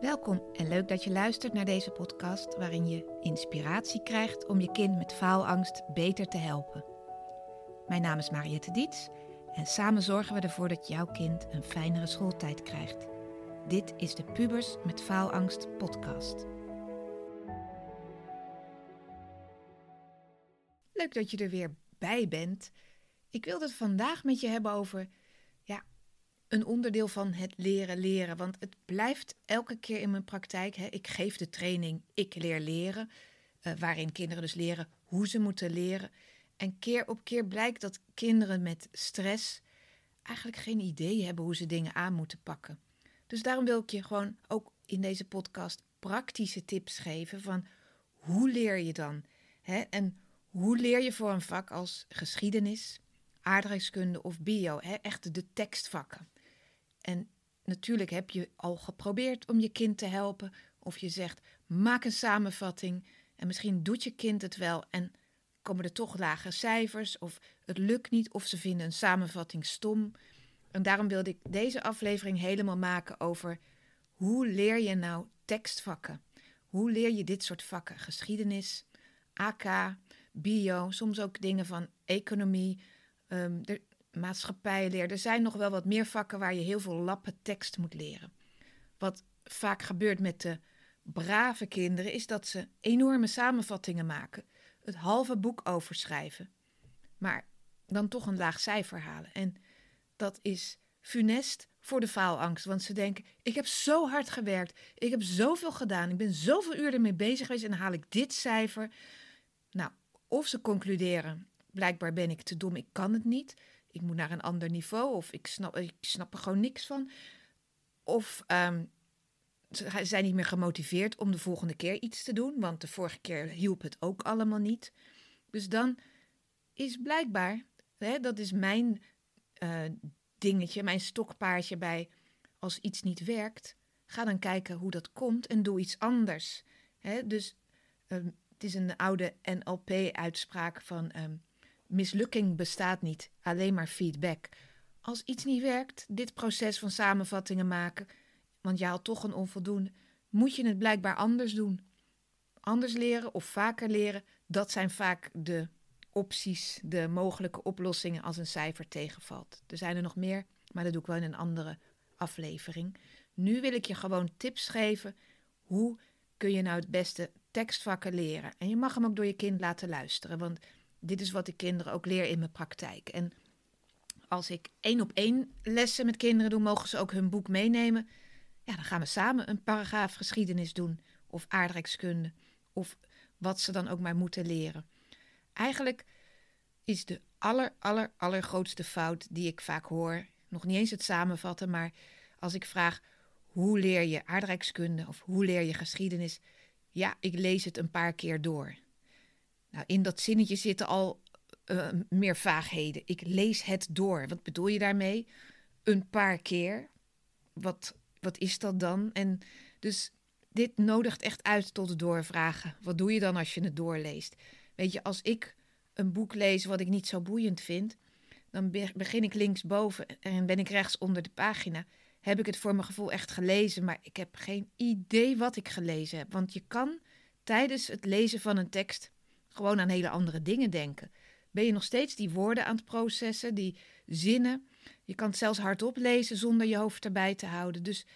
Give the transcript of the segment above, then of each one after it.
Welkom en leuk dat je luistert naar deze podcast waarin je inspiratie krijgt om je kind met faalangst beter te helpen. Mijn naam is Mariette Diets en samen zorgen we ervoor dat jouw kind een fijnere schooltijd krijgt. Dit is de Pubers met Faalangst podcast. Leuk dat je er weer bij bent. Ik wil het vandaag met je hebben over een onderdeel van het leren leren. Want het blijft elke keer in mijn praktijk. Hè, ik geef de training Ik leer leren, uh, waarin kinderen dus leren hoe ze moeten leren. En keer op keer blijkt dat kinderen met stress eigenlijk geen idee hebben hoe ze dingen aan moeten pakken. Dus daarom wil ik je gewoon ook in deze podcast praktische tips geven van hoe leer je dan? Hè? En hoe leer je voor een vak als geschiedenis, aardrijkskunde of bio? Hè? Echt de tekstvakken. En natuurlijk heb je al geprobeerd om je kind te helpen. Of je zegt, maak een samenvatting. En misschien doet je kind het wel en komen er toch lage cijfers. Of het lukt niet of ze vinden een samenvatting stom. En daarom wilde ik deze aflevering helemaal maken over hoe leer je nou tekstvakken? Hoe leer je dit soort vakken? Geschiedenis, AK, bio, soms ook dingen van economie, um, maatschappijleer. Er zijn nog wel wat meer vakken waar je heel veel lappen tekst moet leren. Wat vaak gebeurt met de brave kinderen is dat ze enorme samenvattingen maken, het halve boek overschrijven, maar dan toch een laag cijfer halen. En dat is funest voor de faalangst. Want ze denken: ik heb zo hard gewerkt, ik heb zoveel gedaan, ik ben zoveel uur ermee bezig geweest en haal ik dit cijfer. Nou, of ze concluderen: blijkbaar ben ik te dom, ik kan het niet, ik moet naar een ander niveau, of ik snap, ik snap er gewoon niks van. Of um, ze zijn niet meer gemotiveerd om de volgende keer iets te doen, want de vorige keer hielp het ook allemaal niet. Dus dan is blijkbaar, hè, dat is mijn uh, dingetje, mijn stokpaardje bij als iets niet werkt, ga dan kijken hoe dat komt en doe iets anders. Hè? Dus um, het is een oude NLP-uitspraak van um, mislukking bestaat niet, alleen maar feedback. Als iets niet werkt, dit proces van samenvattingen maken, want je haalt toch een onvoldoende, moet je het blijkbaar anders doen. Anders leren of vaker leren, dat zijn vaak de opties, de mogelijke oplossingen als een cijfer tegenvalt. Er zijn er nog meer, maar dat doe ik wel in een andere aflevering. Nu wil ik je gewoon tips geven. Hoe kun je nou het beste tekstvakken leren? En je mag hem ook door je kind laten luisteren, want dit is wat ik kinderen ook leer in mijn praktijk. En als ik één op één lessen met kinderen doe, mogen ze ook hun boek meenemen. Ja, dan gaan we samen een paragraaf geschiedenis doen, of aardrijkskunde, of wat ze dan ook maar moeten leren. Eigenlijk is de aller, aller, allergrootste fout die ik vaak hoor, nog niet eens het samenvatten, maar als ik vraag hoe leer je aardrijkskunde of hoe leer je geschiedenis, ja, ik lees het een paar keer door. Nou, in dat zinnetje zitten al uh, meer vaagheden. Ik lees het door. Wat bedoel je daarmee? Een paar keer. Wat, wat is dat dan? En dus dit nodigt echt uit tot het doorvragen. Wat doe je dan als je het doorleest? Weet je, als ik een boek lees wat ik niet zo boeiend vind, dan begin ik linksboven en ben ik rechts onder de pagina. Heb ik het voor mijn gevoel echt gelezen, maar ik heb geen idee wat ik gelezen heb. Want je kan tijdens het lezen van een tekst gewoon aan hele andere dingen denken. Ben je nog steeds die woorden aan het processen, die zinnen? Je kan het zelfs hardop lezen zonder je hoofd erbij te houden. Dus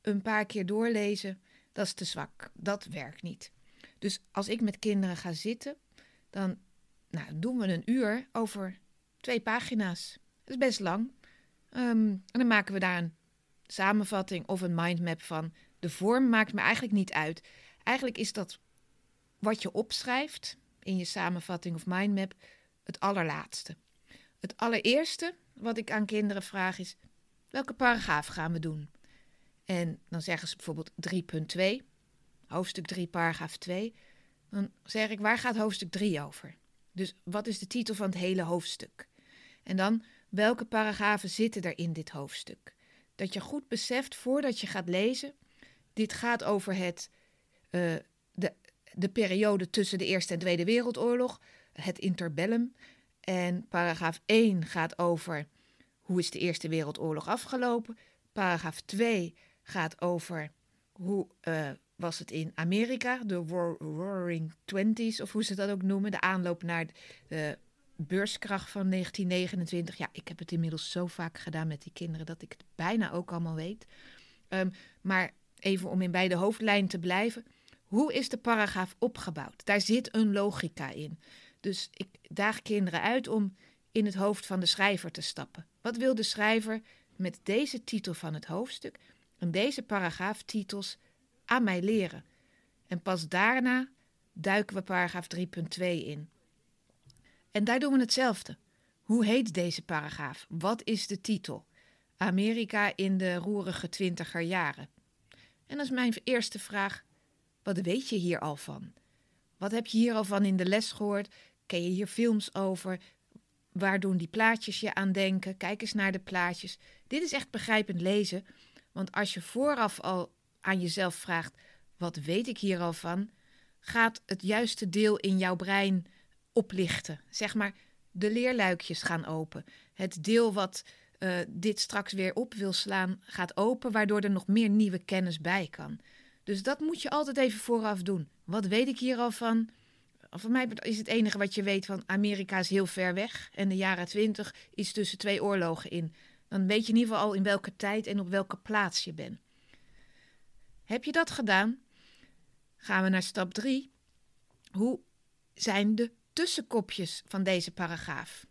een paar keer doorlezen, dat is te zwak. Dat werkt niet. Dus als ik met kinderen ga zitten, dan nou, doen we een uur over twee pagina's. Dat is best lang. Um, en dan maken we daar een samenvatting of een mindmap van. De vorm maakt me eigenlijk niet uit. Eigenlijk is dat wat je opschrijft in je samenvatting of mindmap het allerlaatste. Het allereerste wat ik aan kinderen vraag is: welke paragraaf gaan we doen? En dan zeggen ze bijvoorbeeld 3.2, hoofdstuk 3, paragraaf 2. Dan zeg ik: waar gaat hoofdstuk 3 over? Dus wat is de titel van het hele hoofdstuk? En dan welke paragrafen zitten er in dit hoofdstuk? Dat je goed beseft voordat je gaat lezen, dit gaat over het, uh, de, de periode tussen de Eerste en Tweede Wereldoorlog, het interbellum. En paragraaf 1 gaat over hoe is de Eerste Wereldoorlog afgelopen. Paragraaf 2 gaat over hoe uh, was het in Amerika, de Roaring Twenties, of hoe ze dat ook noemen, de aanloop naar de beurskracht van 1929. Ja, ik heb het inmiddels zo vaak gedaan met die kinderen dat ik het bijna ook allemaal weet. Um, maar even om in bij de hoofdlijn te blijven. Hoe is de paragraaf opgebouwd? Daar zit een logica in. Dus ik daag kinderen uit om in het hoofd van de schrijver te stappen. Wat wil de schrijver met deze titel van het hoofdstuk en deze paragraaftitels aan mij leren? En pas daarna duiken we paragraaf 3.2 in. En daar doen we hetzelfde. Hoe heet deze paragraaf? Wat is de titel? Amerika in de roerige twintiger jaren. En dat is mijn eerste vraag. Wat weet je hier al van? Wat heb je hier al van in de les gehoord? Ken je hier films over? Waar doen die plaatjes je aan denken? Kijk eens naar de plaatjes. Dit is echt begrijpend lezen. Want als je vooraf al aan jezelf vraagt: wat weet ik hier al van? Gaat het juiste deel in jouw brein oplichten. Zeg maar, de leerluikjes gaan open. Het deel wat uh, dit straks weer op wil slaan, gaat open, waardoor er nog meer nieuwe kennis bij kan. Dus dat moet je altijd even vooraf doen. Wat weet ik hier al van? Voor mij is het enige wat je weet van Amerika is heel ver weg en de jaren twintig is tussen twee oorlogen in. Dan weet je in ieder geval al in welke tijd en op welke plaats je bent. Heb je dat gedaan? Gaan we naar stap 3. Hoe zijn de tussenkopjes van deze paragraaf?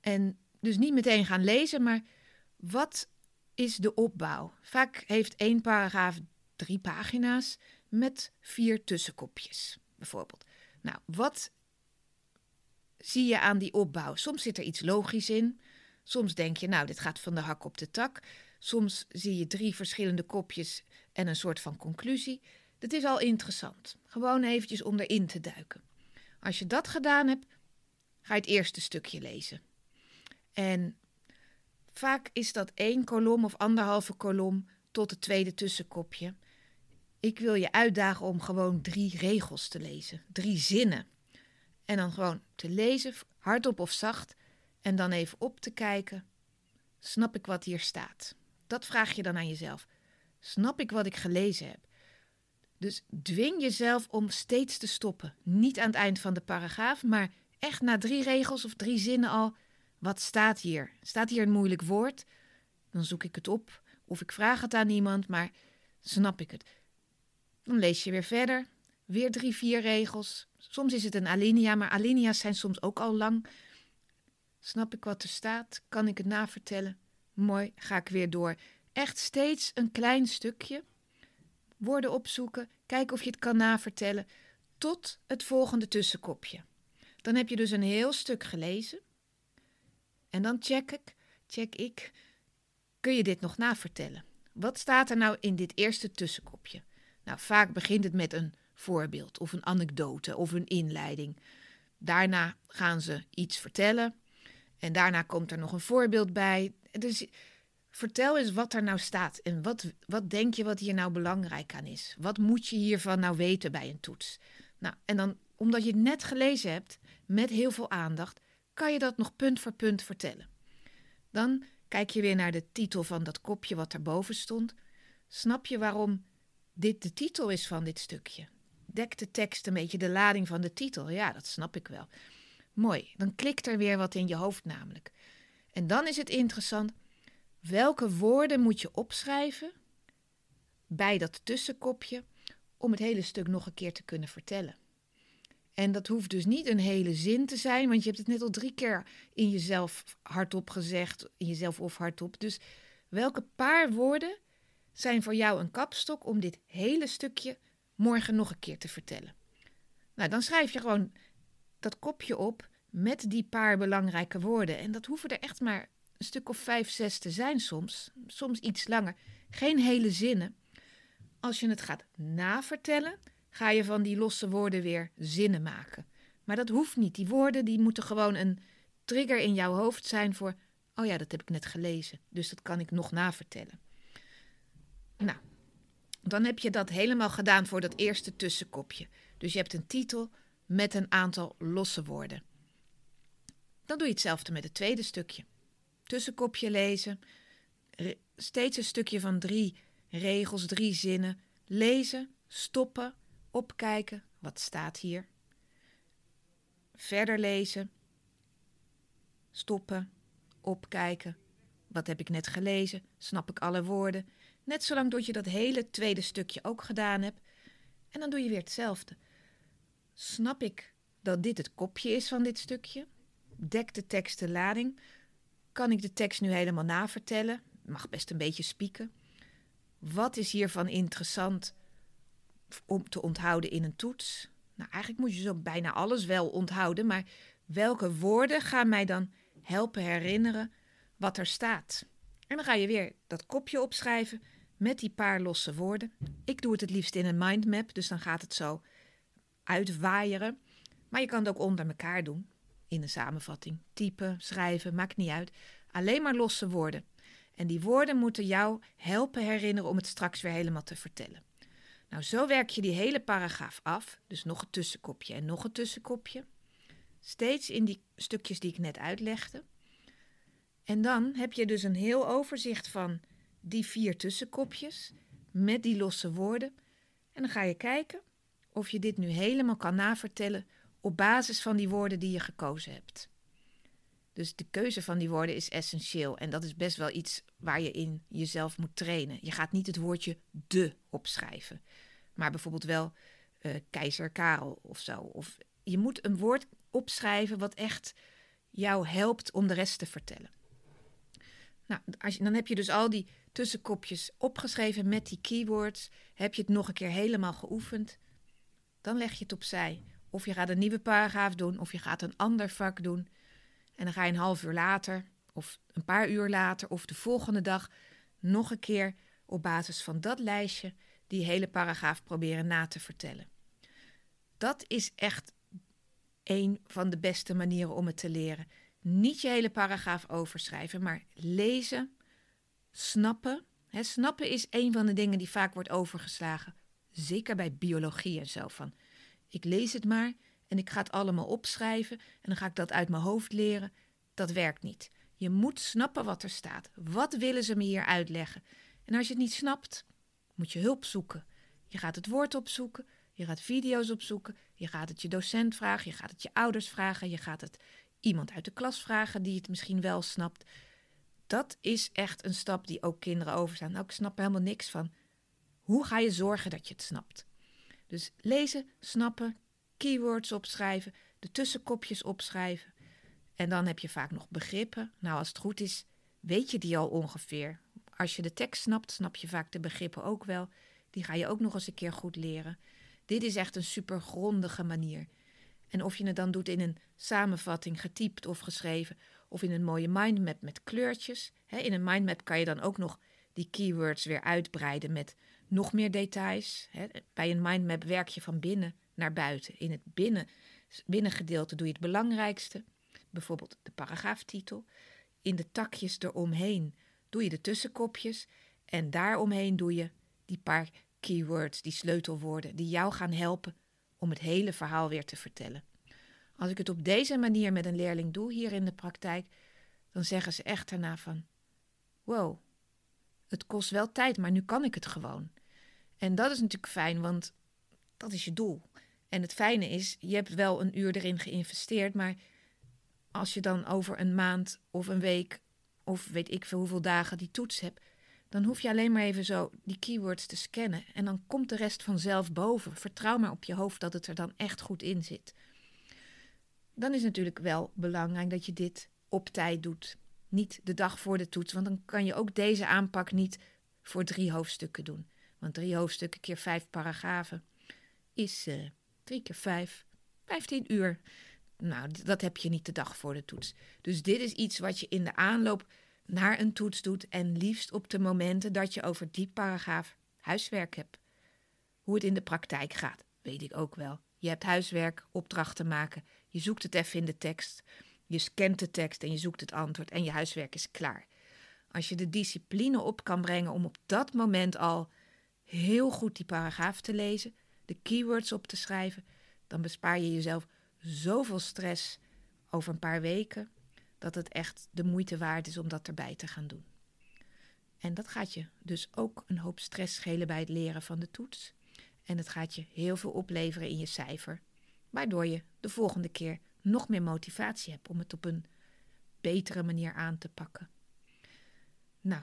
En dus niet meteen gaan lezen, maar wat is de opbouw? Vaak heeft één paragraaf drie pagina's met vier tussenkopjes, bijvoorbeeld. Nou, wat zie je aan die opbouw? Soms zit er iets logisch in. Soms denk je, nou, dit gaat van de hak op de tak. Soms zie je drie verschillende kopjes en een soort van conclusie. Dat is al interessant. Gewoon eventjes om erin te duiken. Als je dat gedaan hebt, ga je het eerste stukje lezen. En vaak is dat één kolom of anderhalve kolom tot het tweede tussenkopje. Ik wil je uitdagen om gewoon drie regels te lezen, drie zinnen. En dan gewoon te lezen, hardop of zacht, en dan even op te kijken. Snap ik wat hier staat? Dat vraag je dan aan jezelf. Snap ik wat ik gelezen heb? Dus dwing jezelf om steeds te stoppen. Niet aan het eind van de paragraaf, maar echt na drie regels of drie zinnen al. Wat staat hier? Staat hier een moeilijk woord? Dan zoek ik het op of ik vraag het aan iemand, maar snap ik het. Dan lees je weer verder. Weer drie, vier regels. Soms is het een alinea, maar alinea's zijn soms ook al lang. Snap ik wat er staat? Kan ik het navertellen? Mooi, ga ik weer door. Echt steeds een klein stukje woorden opzoeken, kijken of je het kan navertellen, tot het volgende tussenkopje. Dan heb je dus een heel stuk gelezen. En dan check ik, check ik, kun je dit nog navertellen? Wat staat er nou in dit eerste tussenkopje? Nou, vaak begint het met een voorbeeld of een anekdote of een inleiding. Daarna gaan ze iets vertellen en daarna komt er nog een voorbeeld bij. Dus Vertel eens wat er nou staat en wat, wat denk je wat hier nou belangrijk aan is? Wat moet je hiervan nou weten bij een toets? Nou, en dan, omdat je het net gelezen hebt, met heel veel aandacht, kan je dat nog punt voor punt vertellen. Dan kijk je weer naar de titel van dat kopje wat erboven stond. Snap je waarom dit de titel is van dit stukje? Dekt de tekst een beetje de lading van de titel? Ja, dat snap ik wel. Mooi, dan klikt er weer wat in je hoofd namelijk. En dan is het interessant Welke woorden moet je opschrijven bij dat tussenkopje om het hele stuk nog een keer te kunnen vertellen? En dat hoeft dus niet een hele zin te zijn, want je hebt het net al drie keer in jezelf hardop gezegd, in jezelf of hardop. Dus welke paar woorden zijn voor jou een kapstok om dit hele stukje morgen nog een keer te vertellen? Nou, dan schrijf je gewoon dat kopje op met die paar belangrijke woorden. En dat hoeven er echt maar een stuk of vijf, zes te zijn soms, soms iets langer. Geen hele zinnen. Als je het gaat navertellen, ga je van die losse woorden weer zinnen maken. Maar dat hoeft niet. Die woorden die moeten gewoon een trigger in jouw hoofd zijn voor, oh ja, dat heb ik net gelezen, dus dat kan ik nog navertellen. Nou, dan heb je dat helemaal gedaan voor dat eerste tussenkopje. Dus je hebt een titel met een aantal losse woorden. Dan doe je hetzelfde met het tweede stukje tussenkopje lezen. Steeds een stukje van drie regels, drie zinnen. Lezen, stoppen, opkijken. Wat staat hier? Verder lezen, stoppen, opkijken. Wat heb ik net gelezen? Snap ik alle woorden? Net zolang tot je dat hele tweede stukje ook gedaan hebt. En dan doe je weer hetzelfde. Snap ik dat dit het kopje is van dit stukje? Dekt de tekst de lading? Kan ik de tekst nu helemaal navertellen? Mag best een beetje spieken. Wat is hiervan interessant om te onthouden in een toets? Nou, eigenlijk moet je zo bijna alles wel onthouden, maar welke woorden gaan mij dan helpen herinneren wat er staat? En dan ga je weer dat kopje opschrijven met die paar losse woorden. Ik doe het het liefst in een mindmap, dus dan gaat het zo uitwaaieren. Maar je kan het ook onder elkaar doen, in een samenvatting. Typen, schrijven, maakt niet uit. Alleen maar losse woorden. En die woorden moeten jou helpen herinneren om het straks weer helemaal te vertellen. Nou, zo werk je die hele paragraaf af. Dus nog een tussenkopje en nog een tussenkopje. Steeds in die stukjes die ik net uitlegde. En dan heb je dus een heel overzicht van die vier tussenkopjes met die losse woorden. En dan ga je kijken of je dit nu helemaal kan navertellen op basis van die woorden die je gekozen hebt. Dus de keuze van die woorden is essentieel en dat is best wel iets waar je in jezelf moet trainen. Je gaat niet het woordje de opschrijven, maar bijvoorbeeld wel uh, keizer Karel of zo. Of je moet een woord opschrijven wat echt jou helpt om de rest te vertellen. Nou, als je, dan heb je dus al die tussenkopjes opgeschreven met die keywords. Heb je het nog een keer helemaal geoefend, dan leg je het opzij. Of je gaat een nieuwe paragraaf doen, of je gaat een ander vak doen. En dan ga je een half uur later, of een paar uur later, of de volgende dag nog een keer op basis van dat lijstje die hele paragraaf proberen na te vertellen. Dat is echt een van de beste manieren om het te leren. Niet je hele paragraaf overschrijven, maar lezen, snappen. snappen is een van de dingen die vaak wordt overgeslagen. Zeker bij biologie en zo. Van, ik lees het maar en ik ga het allemaal opschrijven en dan ga ik dat uit mijn hoofd leren. Dat werkt niet. Je moet snappen wat er staat. Wat willen ze me hier uitleggen? En als je het niet snapt, moet je hulp zoeken. Je gaat het woord opzoeken, je gaat video's opzoeken, je gaat het je docent vragen, je gaat het je ouders vragen, je gaat het iemand uit de klas vragen die het misschien wel snapt. Dat is echt een stap die ook kinderen overstaan. Nou, ik snap helemaal niks van. Hoe ga je zorgen dat je het snapt? Dus lezen, snappen, keywords opschrijven, de tussenkopjes opschrijven. En dan heb je vaak nog begrippen. Nou, als het goed is, weet je die al ongeveer. Als je de tekst snapt, snap je vaak de begrippen ook wel. Die ga je ook nog eens een keer goed leren. Dit is echt een super grondige manier. En of je het dan doet in een samenvatting, getypt of geschreven, of in een mooie mindmap met kleurtjes. in een mindmap kan je dan ook nog die keywords weer uitbreiden met nog meer details. Bij een mindmap werk je van binnen naar buiten. In het binnen, binnengedeelte doe je het belangrijkste, bijvoorbeeld de paragraaftitel. In de takjes eromheen doe je de tussenkopjes. En daaromheen doe je die paar keywords, die sleutelwoorden, die jou gaan helpen om het hele verhaal weer te vertellen. Als ik het op deze manier met een leerling doe hier in de praktijk, dan zeggen ze echt daarna van: Wow, het kost wel tijd, maar nu kan ik het gewoon. En dat is natuurlijk fijn, want dat is je doel. En het fijne is, je hebt wel een uur erin geïnvesteerd, maar als je dan over een maand of een week of weet ik veel hoeveel dagen die toets hebt, dan hoef je alleen maar even zo die keywords te scannen en dan komt de rest vanzelf boven. Vertrouw maar op je hoofd dat het er dan echt goed in zit. Dan is natuurlijk wel belangrijk dat je dit op tijd doet. Niet de dag voor de toets, want dan kan je ook deze aanpak niet voor drie hoofdstukken doen. Want drie hoofdstukken keer vijf paragrafen is uh, drie keer vijf, vijftien uur. Nou, dat heb je niet de dag voor de toets. Dus dit is iets wat je in de aanloop naar een toets doet en liefst op de momenten dat je over die paragraaf huiswerk hebt. Hoe het in de praktijk gaat, weet ik ook wel. Je hebt huiswerk, opdrachten maken, je zoekt het even in de tekst, je scant de tekst en je zoekt het antwoord en je huiswerk is klaar. Als je de discipline op kan brengen om op dat moment al heel goed die paragraaf te lezen, de keywords op te schrijven, dan bespaar je jezelf zoveel stress over een paar weken dat het echt de moeite waard is om dat erbij te gaan doen. En dat gaat je dus ook een hoop stress schelen bij het leren van de toets. En het gaat je heel veel opleveren in je cijfer, waardoor je de volgende keer nog meer motivatie hebt om het op een betere manier aan te pakken. Nou,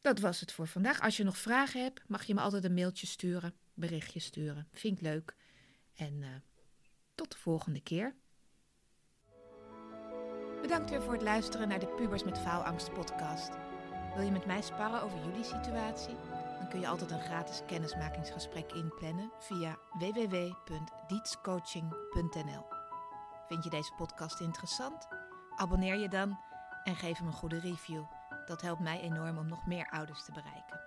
dat was het voor vandaag. Als je nog vragen hebt, mag je me altijd een mailtje sturen, berichtje sturen. Vind ik leuk. En uh, tot de volgende keer. Bedankt weer voor het luisteren naar de Pubers met Faalangst podcast. Wil je met mij sparren over jullie situatie? Kun je altijd een gratis kennismakingsgesprek inplannen via www.dietscoaching.nl. Vind je deze podcast interessant? Abonneer je dan en geef hem een goede review. Dat helpt mij enorm om nog meer ouders te bereiken.